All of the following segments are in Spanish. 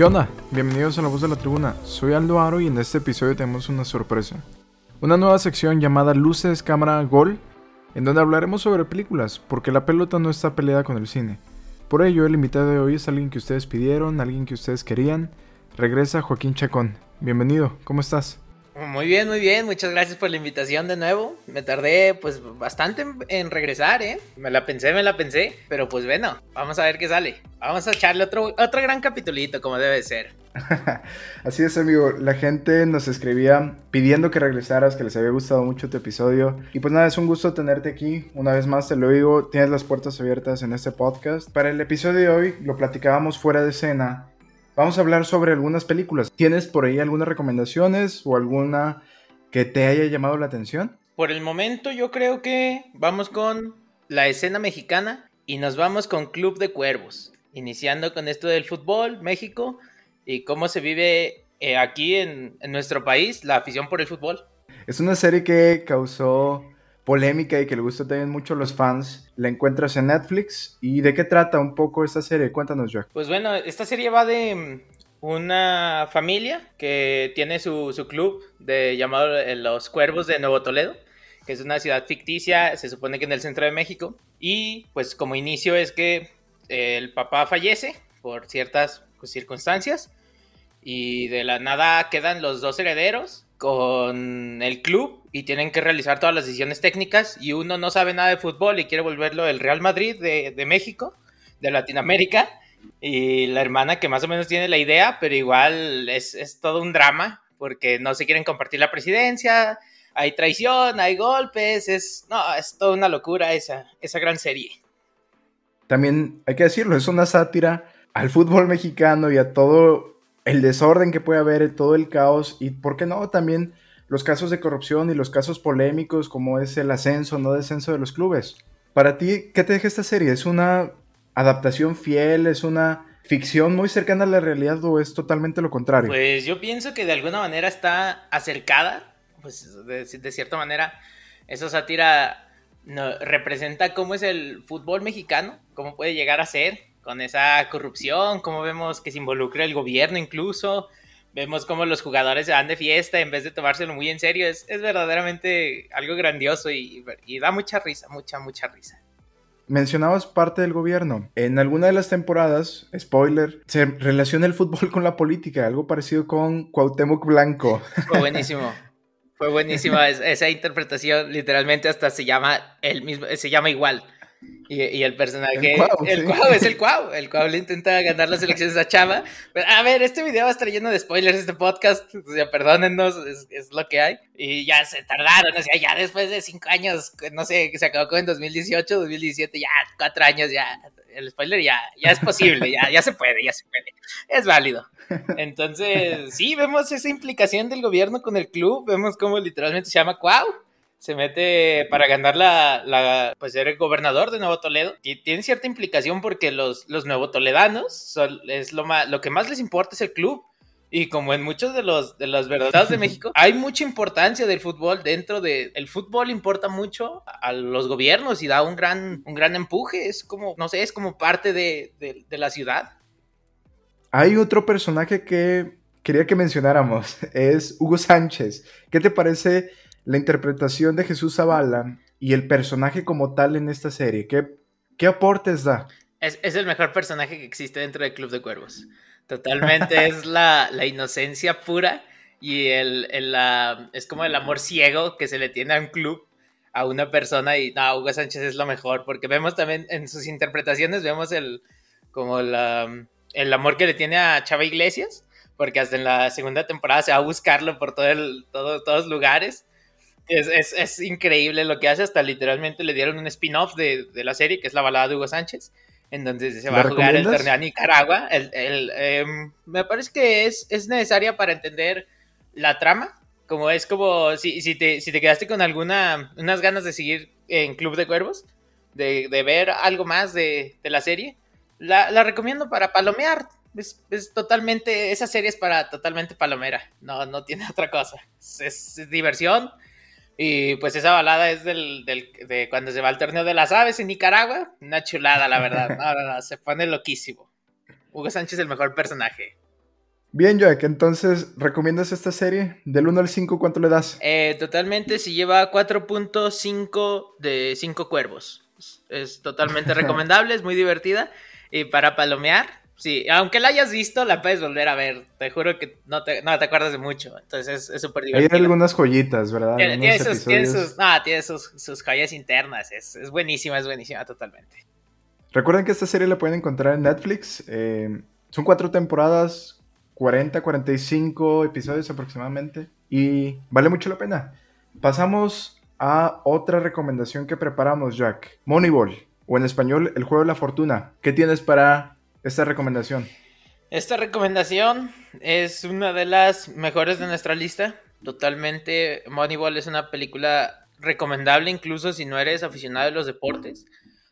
¿Qué? Bienvenidos a La Voz de la Tribuna. Soy Aldo Aro y en este episodio tenemos una sorpresa. Una nueva sección llamada Luces, Cámara, Gol, en donde hablaremos sobre películas, porque la pelota no está peleada con el cine. Por ello, el invitado de hoy es alguien que ustedes pidieron, alguien que ustedes querían. Regresa Joaquín Chacón. Bienvenido, ¿cómo estás? Muy bien, muy bien. Muchas gracias por la invitación de nuevo. Me tardé pues bastante en, regresar, ¿eh? Me la pensé, me la pensé. Pero pues bueno, vamos a ver qué sale. Vamos a echarle otro, otro gran capitulito como debe ser. Así es, amigo. La gente nos escribía pidiendo que regresaras, que les había gustado mucho tu episodio. Y pues nada, es un gusto tenerte aquí. Una vez más te lo digo, tienes las puertas abiertas en este podcast. Para el episodio de hoy lo platicábamos fuera de escena Vamos a hablar sobre algunas películas. ¿Tienes por ahí algunas recomendaciones o alguna que te haya llamado la atención? Por el momento yo creo que vamos con la escena mexicana y nos vamos con Club de Cuervos, iniciando con esto del fútbol, México y cómo se vive eh, aquí en, en nuestro país la afición por el fútbol. Es una serie que causó polémica y que le gusta también mucho a los fans. La encuentras en Netflix. ¿Y de qué trata un poco esta serie? Cuéntanos, Jack. Pues bueno, esta serie va de mm, una familia que tiene su, club de llamado eh, Los Cuervos de Nuevo Toledo, que es una ciudad ficticia, se supone que en el centro de México. Y pues como inicio es que eh, el papá fallece por ciertas pues, circunstancias y de la nada quedan los dos herederos con el club y tienen que realizar todas las decisiones técnicas y uno no sabe nada de fútbol y quiere volverlo el Real Madrid de, México, de Latinoamérica, y la hermana que más o menos tiene la idea, pero igual es, todo un drama porque no se quieren compartir la presidencia, hay traición, hay golpes, es, no, es toda una locura esa, esa gran serie. También hay que decirlo, es una sátira al fútbol mexicano y a todo el desorden que puede haber, todo el caos y, ¿por qué no? También los casos de corrupción y los casos polémicos como es el ascenso, no descenso de los clubes. Para ti, ¿qué te deja esta serie? ¿Es una adaptación fiel? ¿Es una ficción muy cercana a la realidad o es totalmente lo contrario? Pues yo pienso que de alguna manera está acercada, pues de, cierta manera, esa sátira representa cómo es el fútbol mexicano, cómo puede llegar a ser, con esa corrupción, cómo vemos que se involucra el gobierno incluso, vemos cómo los jugadores se van de fiesta en vez de tomárselo muy en serio, es, verdaderamente algo grandioso y, da mucha risa, mucha, mucha risa. Mencionabas parte del gobierno. En alguna de las temporadas, spoiler, se relaciona el fútbol con la política, algo parecido con Cuauhtémoc Blanco. Fue buenísimo. Fue buenísima esa interpretación, literalmente hasta se llama el mismo, se llama igual. Y, el personaje, el Cuau, es el Cuau. El Cuau le intenta ganar las elecciones a Chava. a ver, este video va a estar lleno de spoilers, este podcast. O sea, perdónennos, es, lo que hay. Y ya se tardaron, o sea, ya después de cinco años, no sé, se acabó en 2018, 2017, ya cuatro años, ya. El spoiler ya, ya es posible, ya, ya se puede, ya se puede. Es válido. Entonces, sí, vemos esa implicación del gobierno con el club. Vemos cómo literalmente se llama Cuau se mete para ganar la, la, pues ser el gobernador de Nuevo Toledo. Y tiene cierta implicación porque los, los nuevo toledanos son, es lo, más, lo que más les importa es el club. Y como en muchos de los, de los verdaderos de México, hay mucha importancia del fútbol dentro de... El fútbol importa mucho a los gobiernos y da un gran, un gran empuje. Es como, no sé, es como parte de, de la ciudad. Hay otro personaje que quería que mencionáramos. Es Hugo Sánchez. ¿Qué te parece la interpretación de Jesús Zavala y el personaje como tal en esta serie? ¿Qué, qué aportes da? Es, el mejor personaje que existe dentro del Club de Cuervos. Totalmente es la, inocencia pura y el, la, es como el amor ciego que se le tiene a un club, a una persona y no, Hugo Sánchez es lo mejor porque vemos también en sus interpretaciones, vemos el, como la, el amor que le tiene a Chava Iglesias porque hasta en la segunda temporada se va a buscarlo por todo el, todo, todos lugares es, increíble lo que hace, hasta literalmente le dieron un spin-off de, la serie, que es la balada de Hugo Sánchez, en donde se va a jugar el torneo a Nicaragua. El, em, me parece que es, es necesaria para entender la trama, como es como si, si, te, si te quedaste con alguna, unas ganas de seguir en Club de Cuervos, de, ver algo más de, la serie, la, recomiendo para palomear. Es, totalmente, esa serie es para totalmente palomera, no, no tiene otra cosa. es diversión, y pues esa balada es del, de cuando se va al torneo de las aves en Nicaragua. Una chulada, la verdad. se pone loquísimo. Hugo Sánchez es el mejor personaje. Bien, Jack, entonces, ¿recomiendas esta serie? Del 1 al 5, ¿cuánto le das? Eh, totalmente, si lleva 4.5 de 5 cuervos. Es, totalmente recomendable, es muy divertida. Y para palomear, sí, aunque la hayas visto, la puedes volver a ver. Te juro que no te, no te acuerdas de mucho. Entonces es súper divertido. Hay algunas joyitas, ¿verdad? Tiene, sus, tiene, sus, no, tiene sus, sus, joyas internas. Es, es, buenísima, es buenísima totalmente. Recuerden que esta serie la pueden encontrar en Netflix. Eh, son cuatro temporadas, 40, 45 episodios aproximadamente. Y vale mucho la pena. Pasamos a otra recomendación que preparamos, Jack. Moneyball, o en español, el juego de la fortuna. ¿Qué tienes para esta recomendación? Esta recomendación es una de las mejores de nuestra lista. Totalmente, Moneyball es una película recomendable incluso si no eres aficionado de los deportes.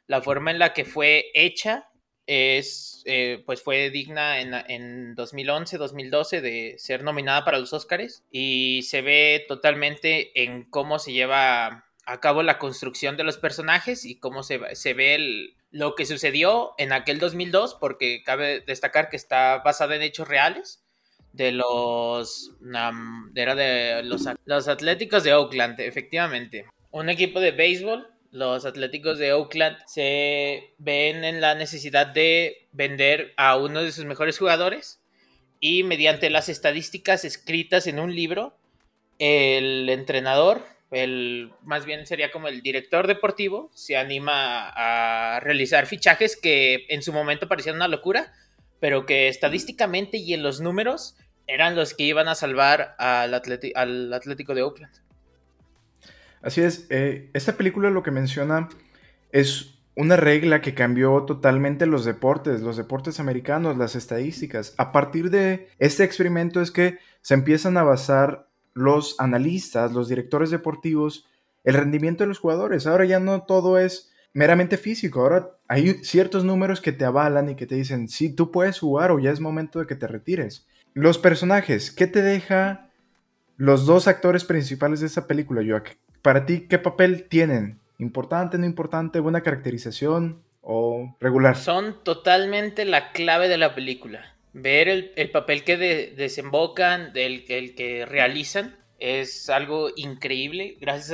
La forma en la que fue hecha es, eh, pues fue digna en, en 2011, 2012 de ser nominada para los Oscars y se ve totalmente en cómo se lleva a cabo la construcción de los personajes y cómo se, se ve lo que sucedió en aquel 2002, porque cabe destacar que está basada en hechos reales de los, era de los, los Atléticos de Oakland, efectivamente. Un equipo de béisbol los Atléticos de Oakland se ven en la necesidad de vender a uno de sus mejores jugadores y mediante las estadísticas escritas en un libro, el entrenador, el, más bien sería como el director deportivo, se anima a realizar fichajes que en su momento parecían una locura, pero que estadísticamente y en los números eran los que iban a salvar al, al Atlético de Oakland. Así es, eh, esta película lo que menciona es una regla que cambió totalmente los deportes, los deportes americanos, las estadísticas. A partir de este experimento es que se empiezan a basar los analistas, los directores deportivos, el rendimiento de los jugadores. Ahora ya no todo es meramente físico, ahora hay ciertos números que te avalan y que te dicen, sí, tú puedes jugar o ya es momento de que te retires. Los personajes, ¿qué te deja los dos actores principales de esta película, Joaquín? para ti, ¿qué papel tienen? ¿Importante, no importante, buena caracterización o regular? Son totalmente la clave de la película. Ver el, papel que desembocan, el, el, que realizan, es algo increíble gracias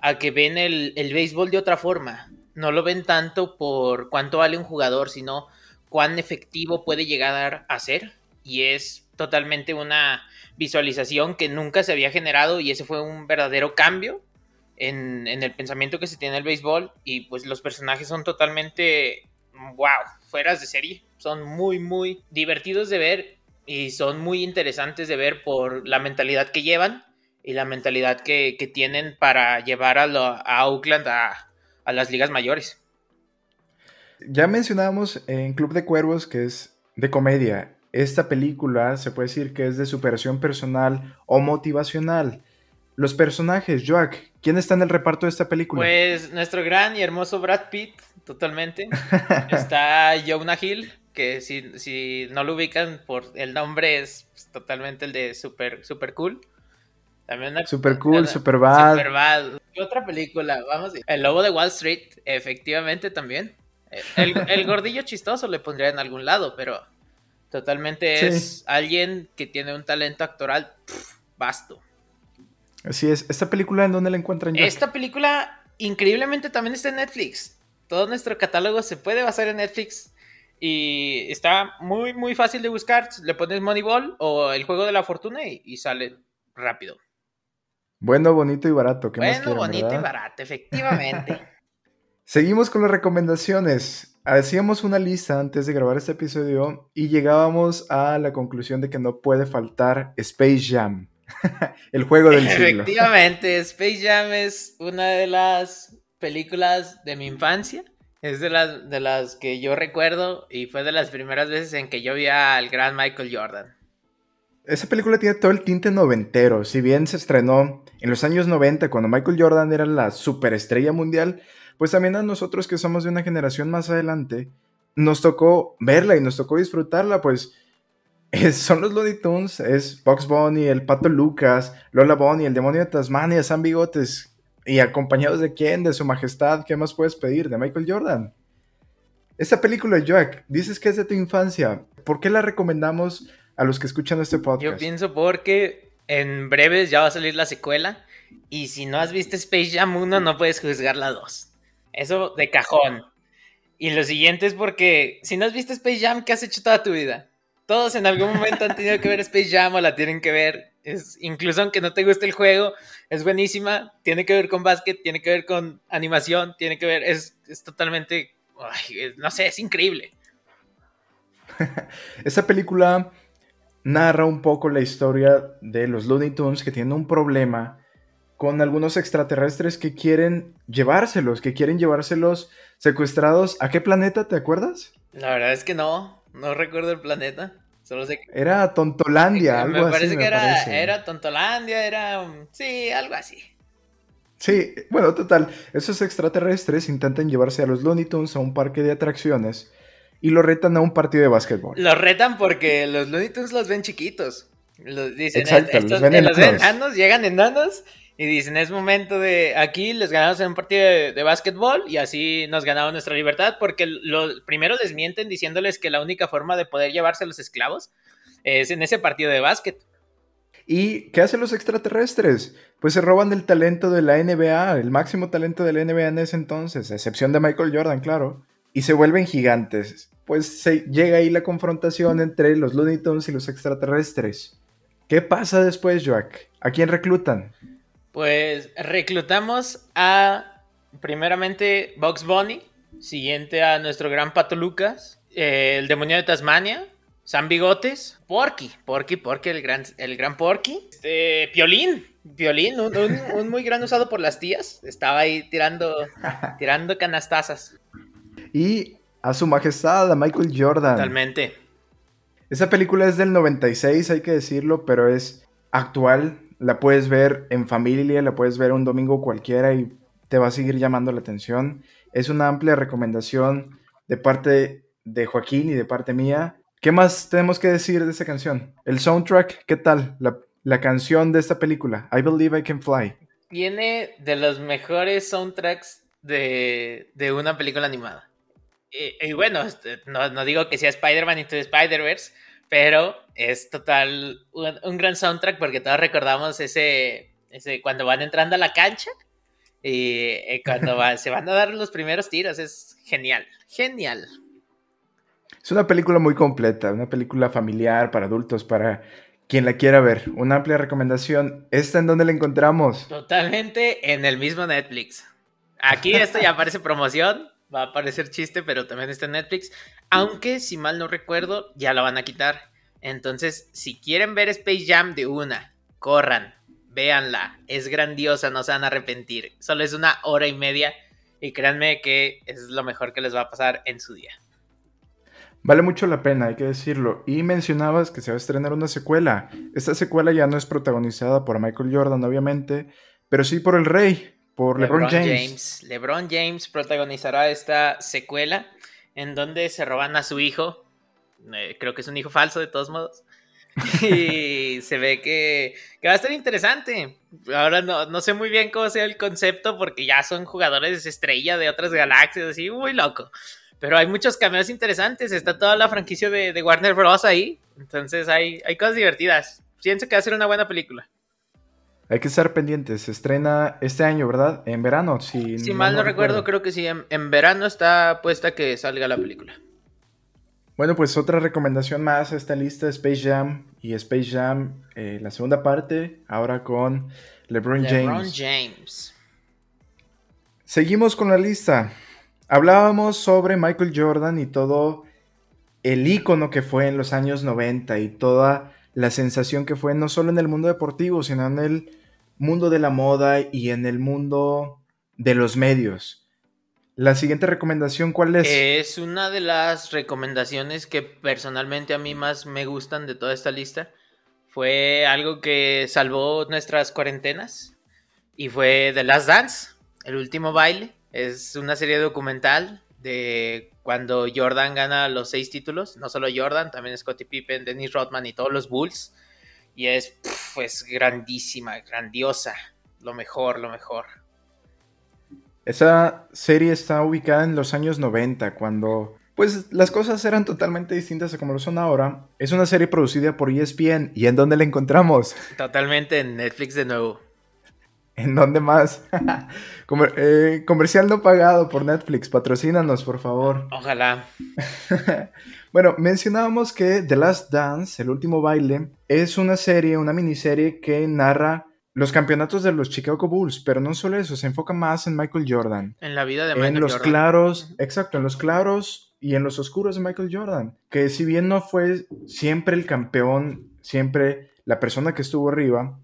a, que ven el, el béisbol de otra forma. No lo ven tanto por cuánto vale un jugador, sino cuán efectivo puede llegar a ser. Y es totalmente una visualización que nunca se había generado y ese fue un verdadero cambio en, el pensamiento que se tiene el béisbol y pues los personajes son totalmente, wow, fueras de serie. Son muy, muy divertidos de ver y son muy interesantes de ver por la mentalidad que llevan y la mentalidad que, tienen para llevar a, a Oakland a, a las ligas mayores. Ya mencionábamos en Club de Cuervos que es de comedia esta película se puede decir que es de superación personal o motivacional. Los personajes, Joack, ¿quién está en el reparto de esta película? Pues nuestro gran y hermoso Brad Pitt, totalmente. está Jonah Hill, que si, si, no lo ubican por el nombre es totalmente el de Super, super Cool. También super Cool, Super Bad. Super Bad. otra película? Vamos. El Lobo de Wall Street, efectivamente también. El, el gordillo chistoso le pondría en algún lado, pero Totalmente es alguien que tiene un talento actoral vasto. Así es. ¿Esta película en dónde la encuentran ya? Esta película increíblemente también está en Netflix. Todo nuestro catálogo se puede basar en Netflix. Y está muy, muy fácil de buscar. Le pones Moneyball o el juego de la fortuna y, sale rápido. Bueno, bonito y barato. ¿Qué bueno, bonito y barato, efectivamente. Seguimos con las recomendaciones hacíamos una lista antes de grabar este episodio y llegábamos a la conclusión de que no puede faltar Space Jam, el juego del siglo. Efectivamente, Space Jam es una de las películas de mi infancia. Es de las, de las que yo recuerdo y fue de las primeras veces en que yo vi al gran Michael Jordan. Esa película tiene todo el tinte noventero. Si bien se estrenó en los años 90, cuando Michael Jordan era la superestrella mundial, pues también a nosotros que somos de una generación más adelante, nos tocó verla y nos tocó disfrutarla, pues son los Looney Tunes, es Box Bunny, el Pato Lucas, Lola Bunny, el demonio de Tasmania, San Bigotes, y acompañados de quién, de su majestad, ¿qué más puedes pedir? De Michael Jordan. Esta película, Jack, dices que es de tu infancia, ¿por qué la recomendamos a los que escuchan este podcast? Yo pienso porque en breves ya va a salir la secuela y si no has visto Space Jam 1 no puedes juzgar la 2. Eso de cajón. Y lo siguiente es porque si no has visto Space Jam, ¿qué has hecho toda tu vida? Todos en algún momento han tenido que ver Space Jam o la tienen que ver. Es, incluso aunque no te guste el juego, es buenísima. Tiene que ver con básquet, tiene que ver con animación, tiene que ver. Es, es totalmente. no sé, es increíble. Esa película narra un poco la historia de los Looney Tunes que tienen un problema con algunos extraterrestres que quieren llevárselos, que quieren llevárselos secuestrados. ¿A qué planeta te acuerdas? La verdad es que no, no recuerdo el planeta. Solo sé que... Era Tontolandia, algo me parece que era, era Tontolandia, era... Sí, algo así. Sí, bueno, total. Esos extraterrestres intentan llevarse a los Looney Tunes a un parque de atracciones y lo retan a un partido de básquetbol. Los retan porque los Looney Tunes los ven chiquitos. Los, dicen, Exacto, los ven enanos. llegan enanos y dicen, es momento de, aquí les ganamos en un partido de, básquetbol y así nos ganamos nuestra libertad, porque lo, primero les mienten diciéndoles que la única forma de poder llevarse a los esclavos es en ese partido de básquet. ¿Y qué hacen los extraterrestres? Pues se roban el talento de la NBA, el máximo talento de la NBA en ese entonces, a excepción de Michael Jordan, claro, y se vuelven gigantes. Pues llega ahí la confrontación entre los Looney Tunes y los extraterrestres. ¿Qué pasa después, Joack? ¿A quién reclutan? Pues reclutamos a, primeramente, Box Bunny, siguiente a nuestro gran Pato Lucas, eh, el demonio de Tasmania, San Bigotes, Porky, Porky, Porky, el gran, el gran Porky, este, Piolín, Piolín, un, muy gran usado por las tías, estaba ahí tirando, tirando canastazas. Y a su majestad, a Michael Jordan. Totalmente. Esa película es del 96, hay que decirlo, pero es actual, la puedes ver en familia, la puedes ver un domingo cualquiera y te va a seguir llamando la atención. Es una amplia recomendación de parte de Joaquín y de parte mía. ¿Qué más tenemos que decir de esta canción? El soundtrack, ¿qué tal? La, canción de esta película, I Believe I Can Fly. Tiene de los mejores soundtracks de, una película animada. Y, bueno, este, no, no, digo que sea Spider-Man Into Spider-Verse, pero es total un, gran soundtrack porque todos recordamos ese, ese cuando van entrando a la cancha y eh, cuando se van a dar los primeros tiros. Es genial, genial. Es una película muy completa, una película familiar para adultos, para quien la quiera ver. Una amplia recomendación. ¿Esta en dónde la encontramos? Totalmente en el mismo Netflix. Aquí esto ya aparece promoción, va a parecer chiste, pero también está en Netflix. Aunque, si mal no recuerdo, ya la van a quitar. Entonces, si quieren ver Space Jam de una, corran, véanla. Es grandiosa, no se van a arrepentir. Solo es una hora y media y créanme que es lo mejor que les va a pasar en su día. Vale mucho la pena, hay que decirlo. Y mencionabas que se va a estrenar una secuela. Esta secuela ya no es protagonizada por Michael Jordan, obviamente, pero sí por el rey, por LeBron, James. LeBron James protagonizará esta secuela en donde se roban a su hijo. Eh, creo que es un hijo falso de todos modos. y se ve que, va a estar interesante. Ahora no, no, sé muy bien cómo sea el concepto porque ya son jugadores estrella de otras galaxias, así muy loco. Pero hay muchos cameos interesantes. Está toda la franquicia de, de Warner Bros. ahí. Entonces hay, hay cosas divertidas. Pienso que va a ser una buena película. Hay que estar pendientes. Se estrena este año, ¿verdad? En verano. Si, si mal no, recuerdo, creo que sí. En, verano está puesta que salga la película. Bueno, pues otra recomendación más a esta lista: Space Jam y Space Jam, eh, la segunda parte, ahora con LeBron, LeBron James. Seguimos con la lista. Hablábamos sobre Michael Jordan y todo el icono que fue en los años 90 y toda la sensación que fue no solo en el mundo deportivo, sino en el mundo de la moda y en el mundo de los medios. La siguiente recomendación, ¿cuál es? Es una de las recomendaciones que personalmente a mí más me gustan de toda esta lista. Fue algo que salvó nuestras cuarentenas y fue The Last Dance, el último baile. Es una serie documental de cuando Jordan gana los seis títulos. No solo Jordan, también Scottie Pippen, Dennis Rodman y todos los Bulls y es pues grandísima, grandiosa, lo mejor, lo mejor. Esa serie está ubicada en los años 90, cuando Pues las cosas eran totalmente distintas a como lo son ahora. Es una serie producida por ESPN. ¿Y en dónde la encontramos? Totalmente en Netflix de nuevo. ¿En dónde más? Eh, comercial no pagado por Netflix. Patrocínanos, por favor. Ojalá. bueno, mencionábamos que The Last Dance, el último baile, es una serie, una miniserie que narra los campeonatos de los Chicago Bulls, pero no solo eso, se enfoca más en Michael Jordan. En la vida de Michael Jordan. En los claros, exacto, en los claros y en los oscuros de Michael Jordan. Que si bien no fue siempre el campeón, siempre la persona que estuvo arriba,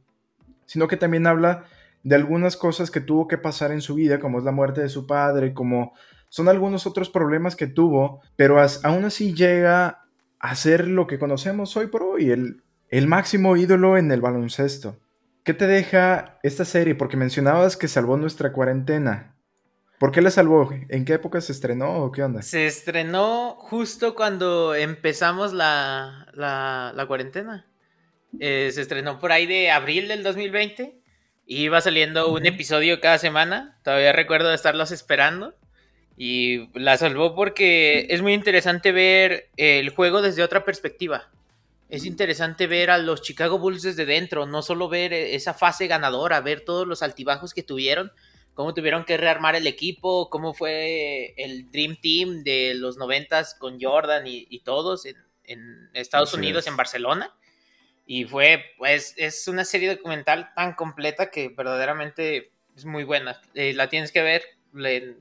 sino que también habla de algunas cosas que tuvo que pasar en su vida, como es la muerte de su padre, como son algunos otros problemas que tuvo, pero aún así llega a ser lo que conocemos hoy por hoy, el, el máximo ídolo en el baloncesto. ¿Qué te deja esta serie? Porque mencionabas que salvó nuestra cuarentena. ¿Por qué la salvó? ¿En qué época se estrenó o qué onda? Se estrenó justo cuando empezamos la, la, cuarentena. Eh, se estrenó por ahí de abril del 2020 iba saliendo un episodio cada semana. Todavía recuerdo de estarlos esperando. Y la salvó porque es muy interesante ver el juego desde otra perspectiva. Es interesante ver a los Chicago Bulls desde dentro, no solo ver esa fase ganadora, ver todos los altibajos que tuvieron, cómo tuvieron que rearmar el equipo, cómo fue el Dream Team de los noventas con Jordan y, todos en, Estados Unidos, en Barcelona. Y fue, pues, es una serie documental tan completa que verdaderamente es muy buena. Eh, la tienes que ver.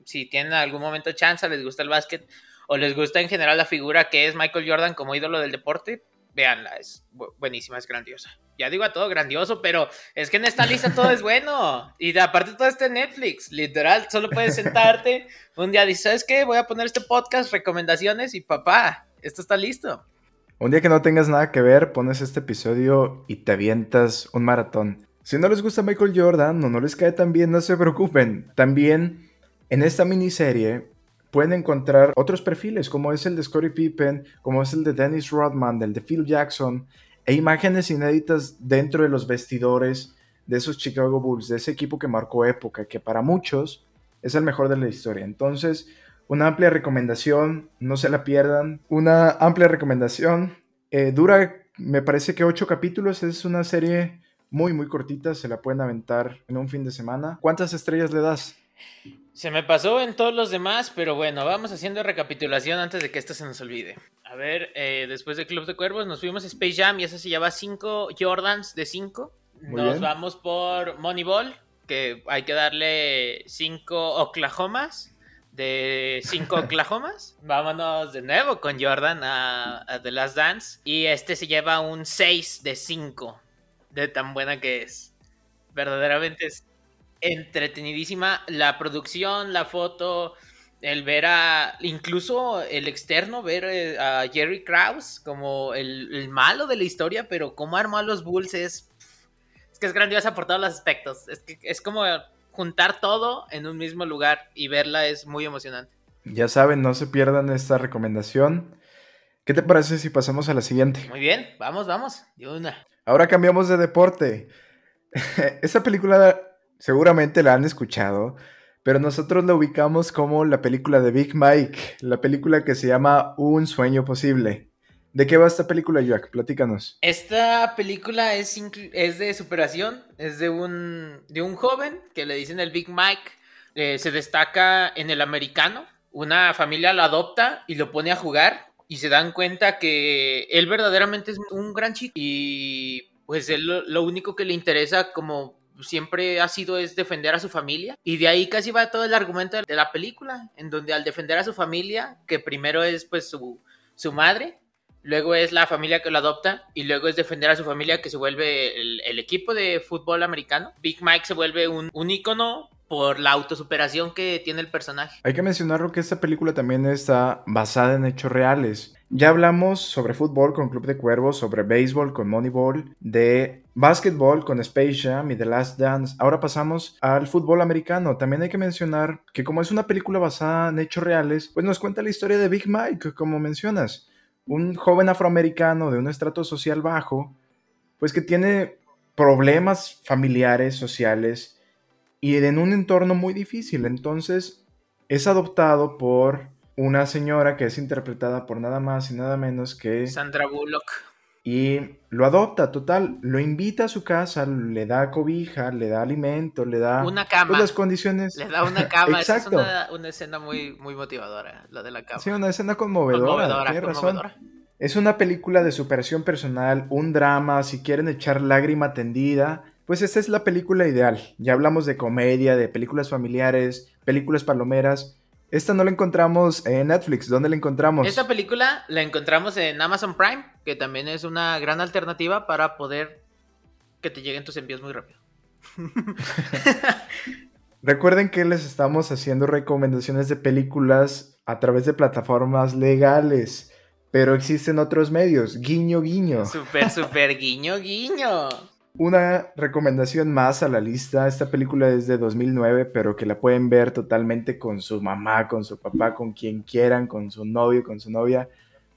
Si tienen algún momento chance, les gusta el básquet o les gusta en general la figura que es Michael Jordan como ídolo del deporte, véanla, es buenísima, es grandiosa. Ya digo a todo grandioso, pero es que en esta lista todo es bueno. Y aparte todo está en Netflix, literal, solo puedes sentarte un día dices, ¿sabes qué? Voy a poner este podcast, recomendaciones y papá, esto está listo. Un día que no tengas nada que ver, pones este episodio y te avientas un maratón. Si no les gusta Michael Jordan o no les cae tan bien, no se preocupen. También en esta miniserie pueden encontrar otros perfiles, como es el de Scottie Pippen, como es el de Dennis Rodman, del de Phil Jackson, e imágenes inéditas dentro de los vestidores de esos Chicago Bulls, de ese equipo que marcó época, que para muchos es el mejor de la historia. Entonces, una amplia recomendación, no se la pierdan. Una amplia recomendación. Eh, dura, me parece que ocho capítulos. Es una serie muy, muy cortita. Se la pueden aventar en un fin de semana. ¿Cuántas estrellas le das? Se me pasó en todos los demás, pero bueno, vamos haciendo recapitulación antes de que esto se nos olvide. A ver, eh, después de Club de Cuervos nos fuimos a Space Jam y eso se llama 5 Jordans de 5. Nos vamos por Moneyball, que hay que darle 5 Oklahomas de cinco Oklahomas. Vámonos de nuevo con Jordan a, The Last Dance. Y este se lleva un 6 de 5 de tan buena que es. Verdaderamente es entretenidísima. La producción, la foto, el ver a. Incluso el externo, ver eh, a Jerry Krause como el, malo de la historia, pero cómo armó a los Bulls es. Es que es grandiosa por todos los aspectos. Es que es como juntar todo en un mismo lugar y verla es muy emocionante. Ya saben, no se pierdan esta recomendación. ¿Qué te parece si pasamos a la siguiente? Muy bien, vamos, vamos, una. Ahora cambiamos de deporte. Esa película seguramente la han escuchado, pero nosotros la ubicamos como la película de Big Mike, la película que se llama Un sueño posible. ¿De qué va esta película, Jack? Platícanos. Esta película es, es de superación, es de un, de un joven que le dicen el Big Mike, eh, se destaca en el americano, una familia lo adopta y lo pone a jugar y se dan cuenta que él verdaderamente es un gran chico y pues él lo, único que le interesa como siempre ha sido es defender a su familia y de ahí casi va todo el argumento de la película en donde al defender a su familia que primero es pues su, su madre luego es la familia que lo adopta y luego es defender a su familia que se vuelve el, equipo de fútbol americano. Big Mike se vuelve un, un ícono por la autosuperación que tiene el personaje. Hay que mencionarlo que esta película también está basada en hechos reales. Ya hablamos sobre fútbol con Club de Cuervos, sobre béisbol con Moneyball, de básquetbol con Space Jam y The Last Dance. Ahora pasamos al fútbol americano. También hay que mencionar que como es una película basada en hechos reales, pues nos cuenta la historia de Big Mike, como mencionas un joven afroamericano de un estrato social bajo, pues que tiene problemas familiares, sociales y en un entorno muy difícil. Entonces es adoptado por una señora que es interpretada por nada más y nada menos que... Sandra Bullock. Y lo adopta, total, lo invita a su casa, le da cobija, le da alimento, le da una cama. Pues, las condiciones. Le da una cama, Exacto. es una, escena muy, muy motivadora, la de la cama. Sí, una escena conmovedora, conmovedora razón. Es una película de superación personal, un drama, si quieren echar lágrima tendida, pues esta es la película ideal. Ya hablamos de comedia, de películas familiares, películas palomeras. Esta no la encontramos en Netflix. ¿Dónde la encontramos? Esta película la encontramos en Amazon Prime, que también es una gran alternativa para poder que te lleguen tus envíos muy rápido. Recuerden que les estamos haciendo recomendaciones de películas a través de plataformas legales, pero existen otros medios. Guiño, guiño. Super, super guiño, guiño. Una recomendación más a la lista. Esta película es de 2009, pero que la pueden ver totalmente con su mamá, con su papá, con quien quieran, con su novio, con su novia.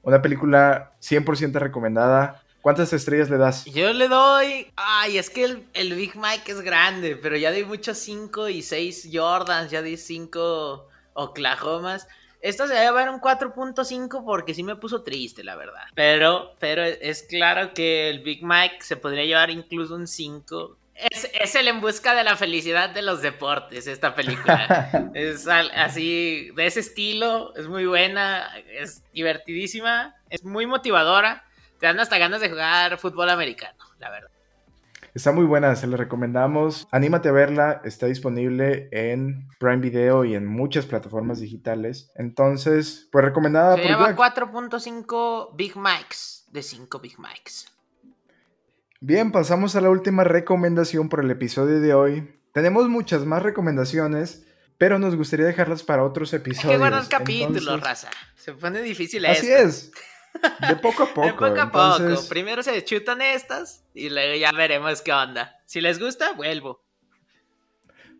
Una película 100% recomendada. ¿Cuántas estrellas le das? Yo le doy. Ay, es que el, Big Mike es grande, pero ya di muchos 5 y 6 Jordans, ya di 5 Oklahomas. Esto se va a llevar un 4.5 porque sí me puso triste, la verdad. Pero, pero es claro que el Big Mike se podría llevar incluso un 5. Es, es, el en busca de la felicidad de los deportes, esta película. es así, de ese estilo, es muy buena, es divertidísima, es muy motivadora. Te dan hasta ganas de jugar fútbol americano, la verdad. Está muy buena, se la recomendamos. Anímate a verla, está disponible en Prime Video y en muchas plataformas digitales. Entonces, pues recomendada se llama 4.5 Big Mics de 5 Big Mics. Bien, pasamos a la última recomendación por el episodio de hoy. Tenemos muchas más recomendaciones, pero nos gustaría dejarlas para otros episodios. Hay que guardar capítulos, raza. Se pone difícil Así es. De poco a poco. De poco a poco. Primero se chutan estas y luego ya veremos qué onda. Si les gusta, vuelvo.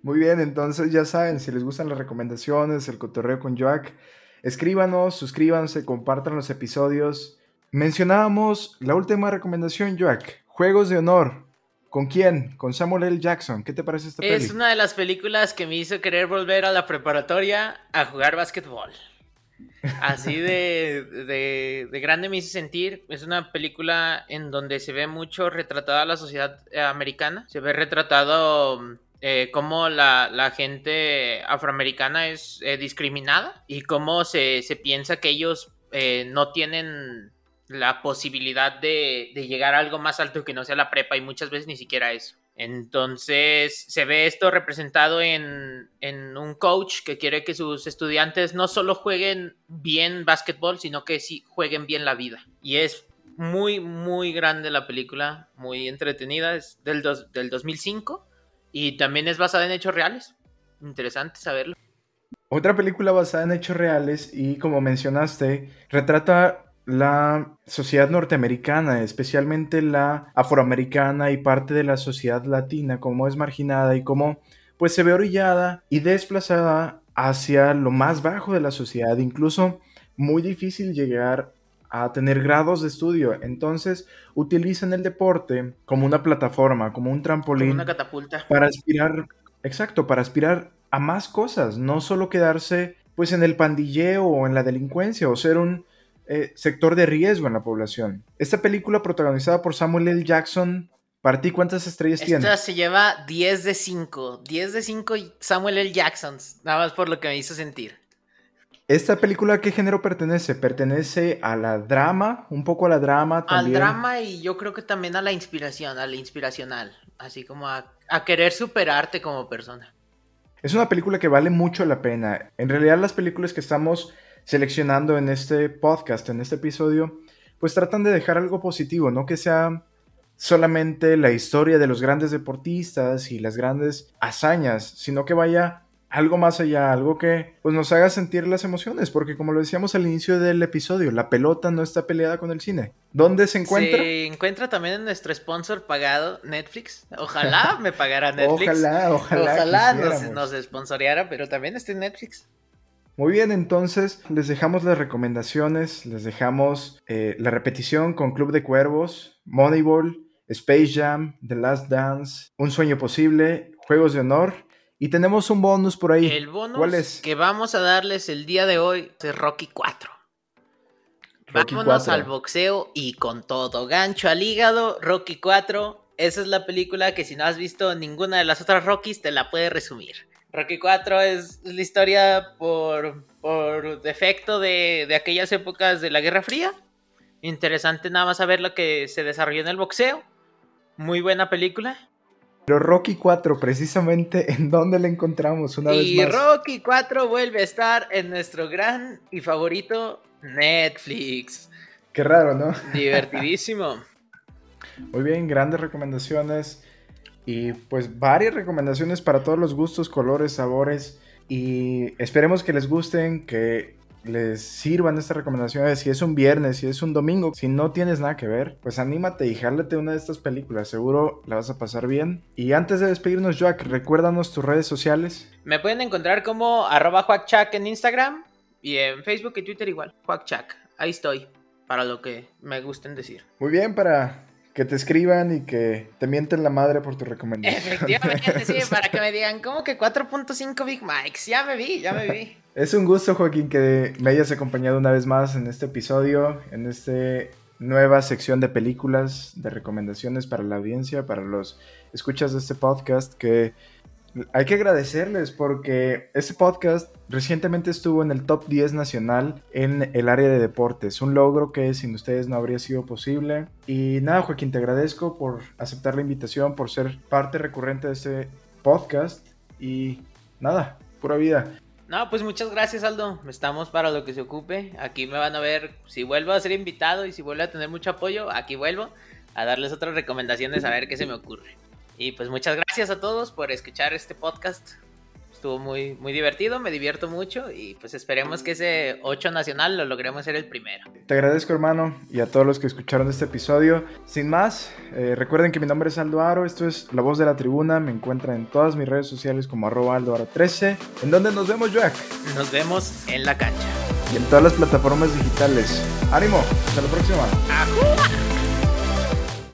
Muy bien, entonces ya saben, si les gustan las recomendaciones, el cotorreo con Joack, escríbanos, suscríbanse, compartan los episodios. Mencionábamos la última recomendación, Joack, Juegos de Honor. ¿Con quién? Con Samuel L. Jackson. ¿Qué te parece esta película? Es una de las películas que me hizo querer volver a la preparatoria a jugar básquetbol. Así de, de, grande me hizo sentir. Es una película en donde se ve mucho retratada la sociedad eh, americana. Se ve retratado eh, cómo la, gente afroamericana es eh, discriminada y cómo se, piensa que ellos no tienen la posibilidad de, de llegar a algo más alto que no sea la prepa y muchas veces ni siquiera eso. Entonces se ve esto representado en, un coach que quiere que sus estudiantes no solo jueguen bien básquetbol, sino que sí jueguen bien la vida. Y es muy, muy grande la película, muy entretenida, es del, del 2005 y también es basada en hechos reales. Interesante saberlo. Otra película basada en hechos reales y como mencionaste, retrata la sociedad norteamericana, especialmente la afroamericana y parte de la sociedad latina, como es marginada y cómo pues se ve orillada y desplazada hacia lo más bajo de la sociedad, incluso muy difícil llegar a tener grados de estudio. Entonces utilizan el deporte como una plataforma, como un trampolín. una catapulta. Para aspirar, exacto, para aspirar a más cosas, no solo quedarse pues en el pandilleo o en la delincuencia o ser un eh, sector de riesgo en la población. Esta película protagonizada por Samuel L. Jackson, ¿para ti cuántas estrellas tiene? Esta se lleva 10 de 5. 10 de 5 Samuel L. Jackson, nada más por lo que me hizo sentir. ¿Esta película a qué género pertenece? ¿Pertenece a la drama? ¿Un poco a la drama también? Al drama y yo creo que también a la inspiración, a la inspiracional. Así como a, a querer superarte como persona. Es una película que vale mucho la pena. En realidad las películas que estamos seleccionando en este podcast, en este episodio, pues tratan de dejar algo positivo, no que sea solamente la historia de los grandes deportistas y las grandes hazañas, sino que vaya algo más allá, algo que pues nos haga sentir las emociones, porque como lo decíamos al inicio del episodio, la pelota no está peleada con el cine. ¿Dónde se encuentra? Se encuentra también en nuestro sponsor pagado, Netflix. Ojalá me pagara Netflix. ojalá, ojalá. Ojalá nos, nos sponsoreara, pero también está en Netflix. Muy bien, entonces les dejamos las recomendaciones, les dejamos eh, la repetición con Club de Cuervos, Moneyball, Space Jam, The Last Dance, Un Sueño Posible, Juegos de Honor Y tenemos un bonus por ahí. El bonus que vamos a darles el día de hoy es Rocky 4. Vámonos al boxeo y con todo. Gancho al hígado, Rocky 4. Esa es la película que si no has visto ninguna de las otras Rockies te la puede resumir. Rocky 4 es la historia por, por defecto de, de aquellas épocas de la Guerra Fría. Interesante nada más saber lo que se desarrolló en el boxeo. Muy buena película. Pero Rocky 4, precisamente, ¿en dónde la encontramos una vez más? Y Rocky 4 vuelve a estar en nuestro gran y favorito Netflix. Qué raro, ¿no? Divertidísimo. Muy bien, grandes recomendaciones. Y pues varias recomendaciones para todos los gustos, colores, sabores. Y esperemos que les gusten, que les sirvan estas recomendaciones. Si es un viernes, si es un domingo, si no tienes nada que ver, pues anímate y jálate una de estas películas. Seguro la vas a pasar bien. Y antes de despedirnos, Jack, recuérdanos tus redes sociales. Me pueden encontrar como arroba en Instagram y en Facebook y Twitter igual. Juacchac. Ahí estoy. Para lo que me gusten decir. Muy bien, para que te escriban y que te mienten la madre por tu recomendación. Efectivamente, sí, para que me digan, ¿cómo que 4.5 Big Mikes? Ya me vi, ya me vi. Es un gusto, Joaquín, que me hayas acompañado una vez más en este episodio, en esta nueva sección de películas, de recomendaciones para la audiencia, para los escuchas de este podcast, que hay que agradecerles porque este podcast recientemente estuvo en el top 10 nacional en el área de deportes, un logro que sin ustedes no habría sido posible. Y nada, Joaquín, te agradezco por aceptar la invitación, por ser parte recurrente de este podcast y nada, pura vida. No, pues muchas gracias Aldo, estamos para lo que se ocupe, aquí me van a ver, si vuelvo a ser invitado y si vuelvo a tener mucho apoyo, aquí vuelvo a darles otras recomendaciones a ver qué se me ocurre. Y pues muchas gracias a todos por escuchar este podcast. Estuvo muy, muy divertido, me divierto mucho y pues esperemos que ese 8 nacional lo logremos ser el primero. Te agradezco hermano y a todos los que escucharon este episodio. Sin más, eh, recuerden que mi nombre es Aldo Aro, esto es La Voz de la Tribuna, me encuentran en todas mis redes sociales como arroba Aldo Aro 13. ¿En dónde nos vemos, Jack? Nos vemos en la cancha. Y en todas las plataformas digitales. ¡Ánimo! Hasta la próxima.